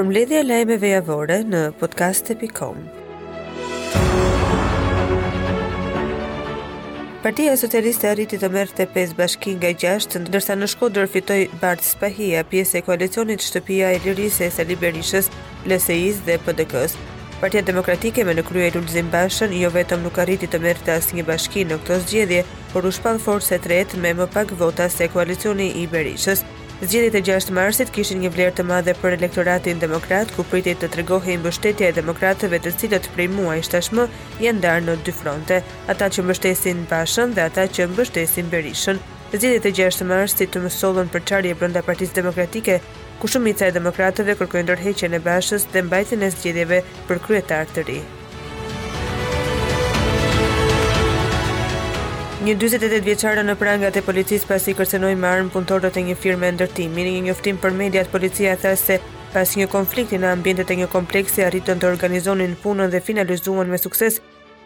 Përmbledhja e lajmeve javore në podcast.com Partia Socialiste arriti të merrte 5 bashki nga 6, ndërsa në Shkodër fitoi Bardh Spahia, pjesë e koalicionit Shtëpia e Lirisë e Sali Berishës, LSI-s dhe PDK-s. Partia Demokratike me në krye Lulzim Bashën jo vetëm nuk arriti të merrte asnjë bashki në këto zgjedhje, por u shpall forcë e tretë me më pak vota se koalicioni i Berishës. Zgjedhjet e gjashtë marsit kishin një vlerë të madhe për elektoratin demokrat, ku pritej të tregohej mbështetja e demokratëve të cilët prej muajsh tashmë janë ndarë në dy fronte, ata që mbështesin Bashën dhe ata që mbështesin Berishën. Zgjedhjet e gjashtë marsit gjithashtu sollën përçarje brenda Partisë Demokratike, ku shumica e demokratëve kërkojnë dorëheqjen e Bashës dhe mbajtjen e zgjedhjeve për kryetar të ri. Një 48 vjeçar në prangat e policisë pasi kërcënoi me armë punëtorët e një firme ndërtimi. Në një njoftim për mediat, policia tha se pas një konflikti në ambientet e një kompleksi arritën të organizonin punën dhe finalizuan me sukses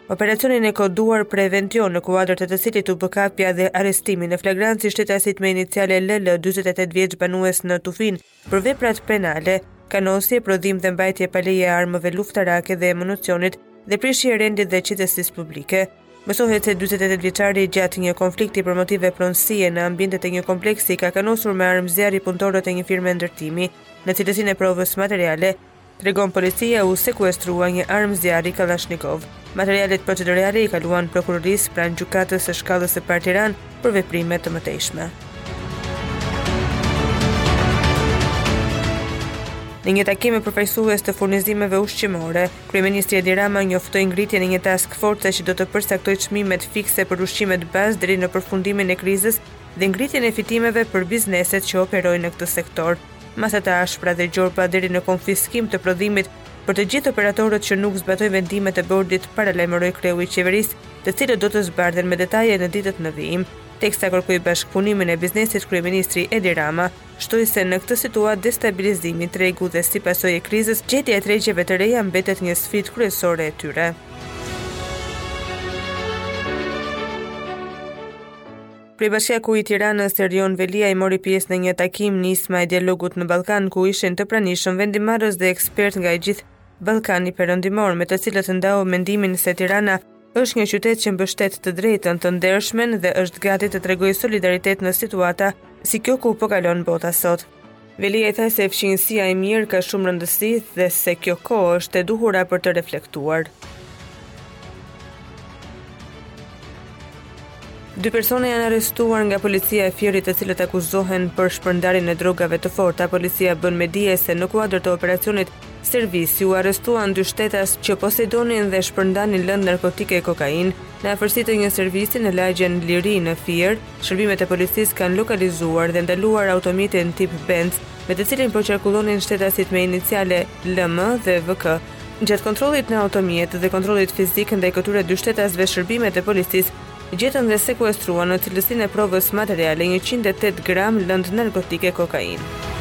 operacionin e koduar Prevention në kuadër të të cilit u bë kapja dhe arrestimi në flagrancë i shtetasit me iniciale LL 48 vjeç banues në Tufinë. Për veprat penale, kanosje, prodhim dhe mbajtje pa leje e armëve luftarake dhe municionit dhe prishje e rendit dhe qetësisë publike. Mësohet se 48 vjeçari gjatë një konflikti për motive pronësie në ambientet e një kompleksi ka kanosur me armë zjarri punëtorët e një firme ndërtimi, në cilësinë e provës materiale, tregon policia u sekuestrua një armë zjarri Kalashnikov. Materialet procedurale i kaluan prokurorisë pranë gjykatës së shkallës së parë Tiranë për veprime të mëtejshme. Në një takim me përfaqësues të furnizimeve ushqimore, kryeministri Edi Rama njoftoi ngritjen e një task force që do të përcaktojë çmimet fikse për ushqimet bazë deri në përfundimin e krizës dhe ngritjen e fitimeve për bizneset që operojnë në këtë sektor. Masa të ashpra dhe gjoba deri në konfiskim të prodhimit për të gjithë operatorët që nuk zbatojnë vendimet e bordit, paralajmëroi kreu i qeverisë, të cilët do të zbardhen me detaje në ditët në vijim. Teksa kërkoi bashkëpunimin e biznesit, kryeministri Edi Rama shtoi se në këtë situatë destabilizimi tregu dhe si pasojë e krizës, gjetja e tregjeve të reja mbetet një sfidë kryesore e tyre. Kryebashkiaku i Tiranës, Erion Veliaj mori pjesë në një takim nisma e dialogut në Ballkan, ku ishin të pranishëm vendimmarrës dhe ekspertë nga i gjithë Ballkani Perëndimor, me të cilët ndau mendimin se Tirana është një qytet që mbështet të drejtën, të ndershmen dhe është gati të tregojë solidaritet në situata si kjo ku po kalon bota sot. Veliaj tha se fqinjësia e mirë ka shumë rëndësi dhe se kjo kohë është e duhura për të reflektuar. Dy persona janë arrestuar nga policia e Fierit, të cilët akuzohen për shpërndarjen e drogave të forta. Policia bën me dije se në kuadër të operacionit Servisi u arrestuan dy shtetas që posedonin dhe shpërndanin lëndë narkotike kokainë në afërsi të një servisi në lagjen Liri në Fier. Shërbimet e policisë kanë lokalizuar dhe ndaluar automjetin tip Benz, me të cilin po qarkullonin shtetasit me iniciale LM dhe VK. Gjatë kontrollit në automjet dhe kontrollit fizik ndaj këtyre dy shtetasve shërbimet e policisë gjetën dhe sekuestruan në cilësinë e provës materiale njëqind e tetë gramë lëndë narkotike kokainë.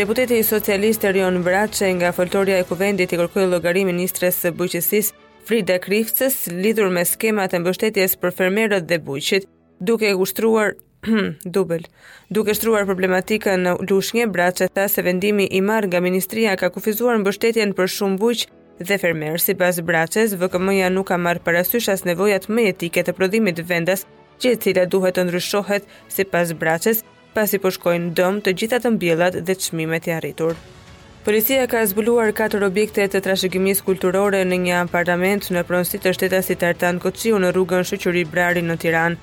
Deputeti socialist Erion Braçe nga foltorja e Kuvendit i kërkoi llogari ministres së Bujqësisë Frida Krifcës lidhur me skemat e mbështetjes për fermerët dhe bujqit, duke ushtruar Dubël. Duke shtruar problematikën në Lushnje, Braçe tha se vendimi i marrë nga ministria ka kufizuar mbështetjen për shumë bujq dhe fermerë. Sipas Braçes, VKM-ja nuk ka marrë parasysh as nevojat më jetike të prodhimit vendas, gjë e cila duhet të ndryshohet, sipas Braçes, pasi po shkojnë dëm të gjitha të mbjellat dhe çmimet janë rritur. Policia ka zbuluar katër objekte të trashëgimisë kulturore në një apartament në pronësi të shtetasit Artan Koçiu në rrugën Shyqyri Brari në Tiranë.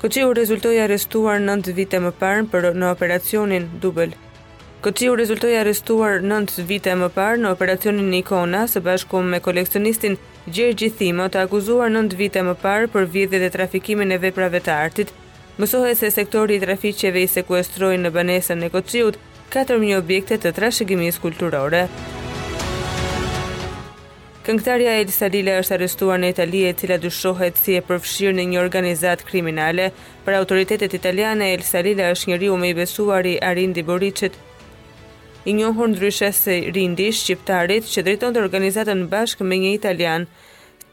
Koçiu rezultoi arrestuar nëntë vite më parë në operacionin Dubël. Koçiu rezultoi arrestuar nëntë vite më parë në operacionin Ikona së bashku me koleksionistin Gjergji Thimo të akuzuar nëntë vite më parë për vjedhje dhe trafikimin e veprave të artit. Mësohet se sektori i trafiqeve i sekuestroi në banesën e Koçiut katër mijë objekte të trashëgimisë kulturore. Këngëtarja Elsa Lila është arrestuar në Itali e cila dyshohet si e përfshirë në një organizatë kriminale. Për autoritetet italiane, Elsa Lila është njeriu më i besuar i Arindi Boçit, i njohur ndryshe si Rindi, shqiptarit që drejtonte organizatën bashkë me një italian.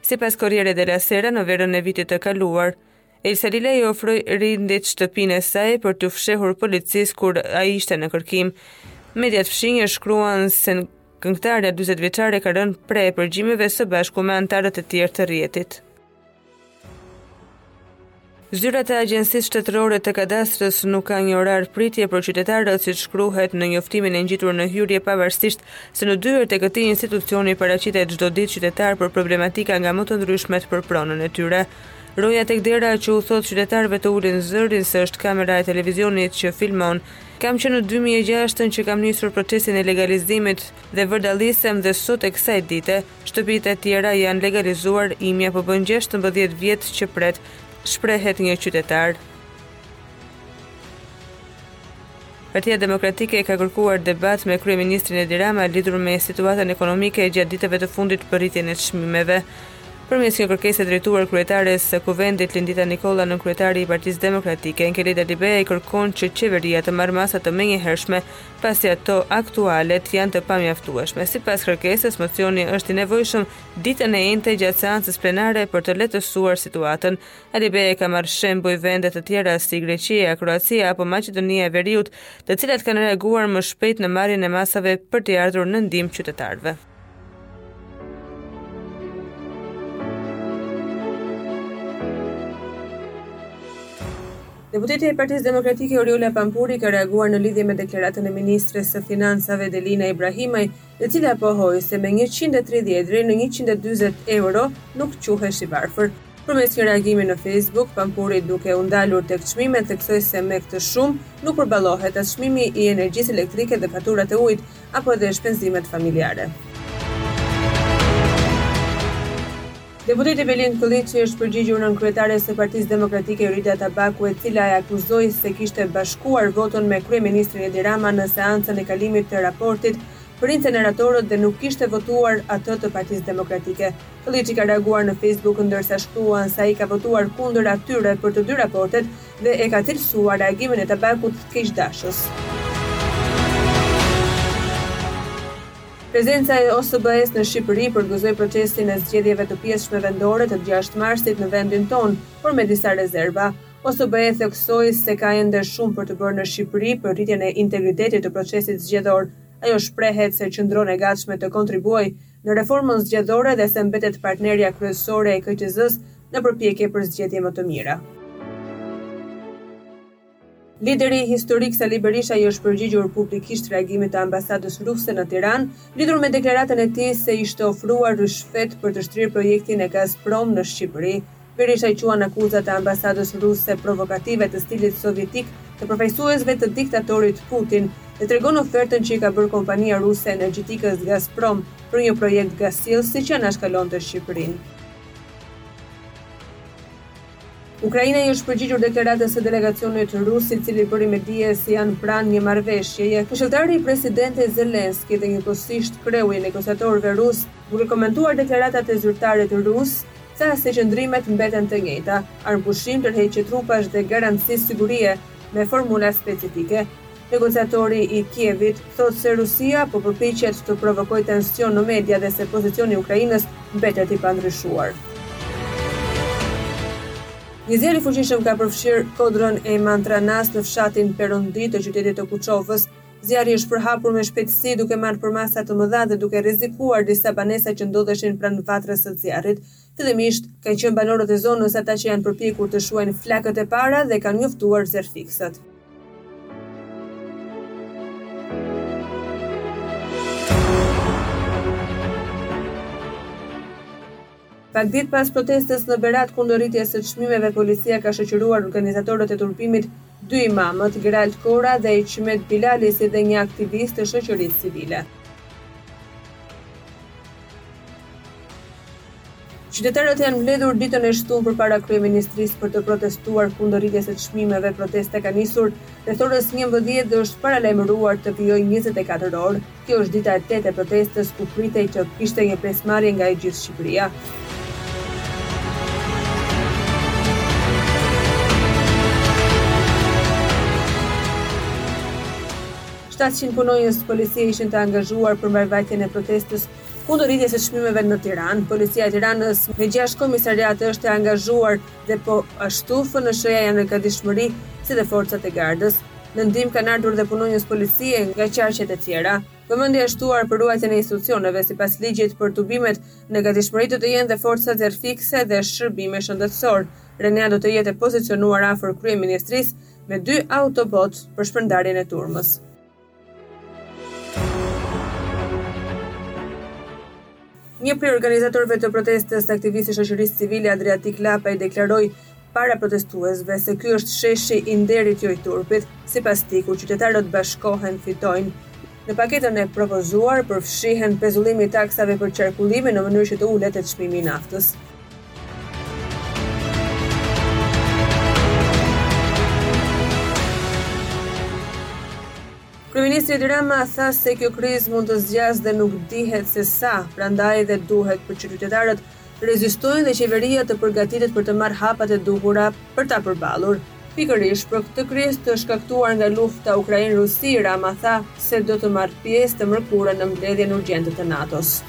Sipas Corriere della Sera, në verën e vitit të kaluar, Elsa Lila i ofroi Rindit shtëpinë e saj për t'iu fshehur policisë kur ai ishte në kërkim. Mediat fqinje shkruan se këngëtarja 40 vjeçare ka rënë pre e përgjimeve së bashku me anëtarët e tjerë të rrjetit. Zyrat e Agjencisë Shtetërore të Kadastrës nuk ka një orar pritje për qytetarët, siç shkruhet në njoftimin e ngjitur në hyrje pavarësisht se në dyert e këtij institucioni paraqitet çdo ditë qytetarë për problematika nga më të ndryshmet për pronën e tyre. Roja tek dera që u thotë qytetarëve të ulin zërin se është kamera e televizionit që filmon. Kam që në dy mijë e gjashtën që kam nisur procesin e legalizimit dhe vërdallisem dhe sot e kësaj dite. Shtëpitë e tjera janë legalizuar, imja po bën gjashtëmbëdhjetë vjet që pret, shprehet një qytetar. Partia Demokratike ka kërkuar debat me kryeministrin Edi Rama lidhur me situatën ekonomike gjatë ditëve të fundit për rritjen e çmimeve. Përmes një kërkese drejtuar kryetares së Kuvendit Lindita Nikolla nënkryetari i Partisë Demokratike Enkelejd Alibeaj kërkon që qeveria të marrë masa të menjëhershme pasi ato aktuale janë të pamjaftueshme. Sipas kërkesës, mocioni është i nevojshëm ditën e enjte gjatë seancës plenare për të lehtësuar situatën. Alibeaj ka marrë shembuj vende të tjera si Greqia, Kroacia apo Maqedonia e Veriut, të cilat kanë reaguar më shpejt në marrjen e masave për t'i ardhur në ndihmë qytetarëve. Deputetja e Partisë Demokratike Orjola Pampuri ka reaguar në lidhje me deklaratën e ministres së Financave Delina Ibrahimaj, e cila pohoi se me njëqind e tridhjetë deri në njëqind e dyzet euro nuk quhesh i varfër. Përmes një reagimi në Facebook, Pampuri duke u ndalur tek çmimet theksoi se me këtë shumë nuk përballohet as çmimi i energjisë elektrike dhe faturat e ujit, apo edhe shpenzimet familjare. Deputeti Belind Këlliçi i është përgjigjur nënkryetares së Partisë Demokratike Jorida Tabaku e cila e akuzoi se kishte bashkuar votën me kryeministrin Edi Rama në seancën e kalimit të raportit për inceneratorët dhe nuk kishte votuar atë të Partisë Demokratike. Këlliçi ka reaguar në Facebook ndërsa shkruan se ai ka votuar kundër atyre për të dy raportet dhe e ka cilësuar reagimin e Tabakut keqdashës. Prezenca e OSBE-së në Shqipëri përgëzoi procesin e zgjedhjeve të pjesshme vendore të gjashtë marsit në vendin tonë, por me disa rezerva. OSBE theksoi se ka ende shumë për të bërë në Shqipëri për rritjen e integritetit të procesit zgjedhor. Ajo shprehet se qëndron e gatshme të kontribuojë në reformën zgjedhore dhe se mbetet partnerja kryesore e KQZ-së në përpjekje për zgjedhje më të mira. Lideri historik Sali Berisha i është përgjigjur publikisht reagimit të ambasadës ruse në Tiranë, lidhur me deklaratën e tij se i ishte ofruar ryshfet për të shtrirë projektin e Gazprom në Shqipëri. Berisha i quan akuzat e ambasadës ruse provokative të stilit sovjetik të përfaqësuesve të diktatorit Putin dhe tregon ofertën që i ka bërë kompania ruse e energjetikës Gazprom për një projekt gazsjellësi që anashkalonte Shqipërinë. Ukraina i është përgjigjur deklaratës së delegacionit rus, i cili bëri me dije se janë pranë një marrëveshjeje. Këshilltari i Presidentit Zelensky dhe njëkohësisht kreu i negociatorëve rusë, duke komentuar deklaratat e zyrtarit rus, tha se qëndrimet mbeten të njëjta, armëpushim, tërheqje trupash dhe garanci sigurie me formula specifike. Negociatori i Kievit thotë se Rusia po përpiqet të provokojë tension në media dhe se pozicioni i Ukrainës mbetet i pandryshuar. Një zjarr i fuqishëm ka përfshirë kodrën e Mantranas në fshatin Perondi të qytetit të Kuçovës. Zjarri është përhapur me shpejtësi duke marrë përmasa të mëdha dhe duke rrezikuar disa banesa që ndodheshin pranë vatrës së zjarrit. Fillimisht, kanë qenë banorët e zonës ata që janë përpjekur të shuajnë flakët e para dhe kanë njoftuar zjarrfikësit. Pak ditë pas protestës në Berat kundër rritjes së çmimeve policia ka shoqëruar organizatorët e tubimit Dy imamët, Gerald Kora dhe Hiqmet Bilali si dhe një aktivist të shoqërisë civile. Qytetarët janë mbledhur ditën e shtunë përpara Kryeministrisë për të protestuar kundër rritjes së çmimeve, protesta ka nisur rreth orës njëmbëdhjetë dhe është paralajmëruar të vijojë njëzet e katër orë. Kjo është dita e tetë e protestës ku pritej që të kishte një pjesëmarrje nga e gjithë Shqipëria. shtatëqind punonjës policie ishin të angazhuar për mbarëvajtjen e protestës kundër rritjes së çmimeve në Tiranë. Policia e Tiranës me gjashtë komisariate është e angazhuar dhe po ashtu FNSH-ja janë në gatishmëri si dhe forcat e gardës. Në ndihmë kanë ardhur dhe punonjës policie nga qarqet e tjera. Vëmendje e shtuar për ruajtjen e institucioneve, sipas ligjit për tubimet, në gatishmëri do të jenë dhe forcat zjarrfikëse dhe shërbimi shëndetësor. RENEA do të jetë e pozicionuar afër kryeministrisë me dy autobotë për shpërndarjen e turmës. Një prej organizatorëve të protestës, aktivisti i shoqërisë civile Adriatik Lapaj deklaroi para protestuesve se ky është sheshi i nderit jo i turpit. Sipas tij, kur qytetarët bashkohen, fitojnë. Në paketën e propozuar përfshihen pezullimi i taksave për qarkullimin në mënyrë që të ulet dhe çmimi i naftës. Kryeministri Edi Rama tha se kjo krizë mund të zgjasë dhe nuk dihet se sa, prandaj dhe duhet që qytetarët të rezistojnë dhe qeveria të përgatitet për të marrë hapat e duhura për ta përballur. Pikërisht për këtë krizë të shkaktuar nga lufta Ukrainë-Rusi, Rama tha se do të marrë pjesë të mërkurën në mbledhjen urgjente të NATO-s.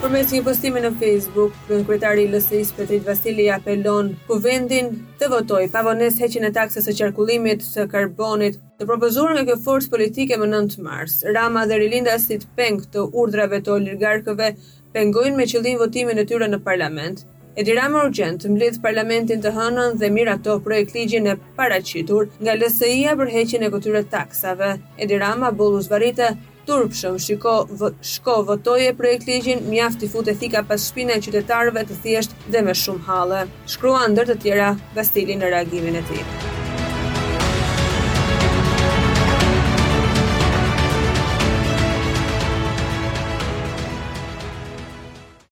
Përmes një postimi në Facebook, kryetari i LSI-së Petrit Vasili apelon Kuvendin të votojë pavonesë heqjen e taksës së qarkullimit së karbonit Të propozuar nga kjo forcë politike më nëntë mars, Rama dhe Rilindasit, peng të urdhrave të oligarkëve pengojnë me qëllim votimin e tyre në parlament. Edi Rama urgjent mblidh parlamentin të hënën dhe mirato projektligjin e paraqitur nga LSI-ja për heqjen e këtyre taksave. Edi Rama, boll u zvarrite Turpshëm shiko vë shko votoje projektligjin mjaft i fute thika pas shpine qytetarëve të thjeshtë dhe me shumë halle. Shkruan ndër të tjera Vasili në reagimin e tij.